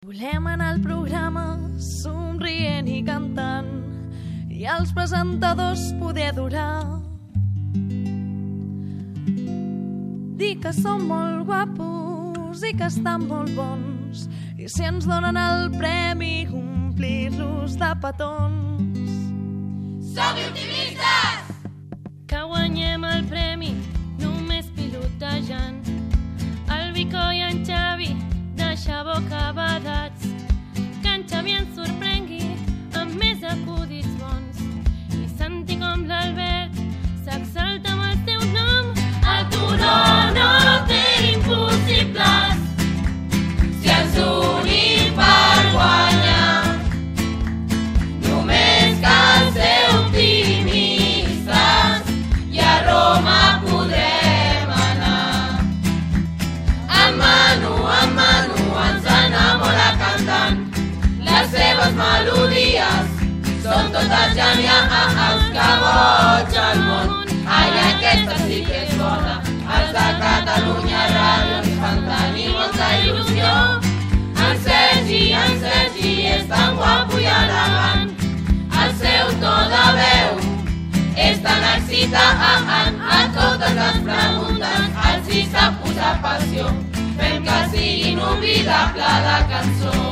Volem anar al programa somrient i cantant i els presentadors poder adorar. Dir que som molt guapos i que estan molt bons i si ens donen el premi omplir-los de petons. melodies són totes genials que boig al món. Ai, aquesta sí que és bona, els de Catalunya Ràdio ens fan tenir molta il·lusió. En Sergi, en Sergi és tan guapo i elegant, el seu to de veu és tan excitant. A totes les preguntes els hi sap posar passió, fent que sigui inolvidable la cançó.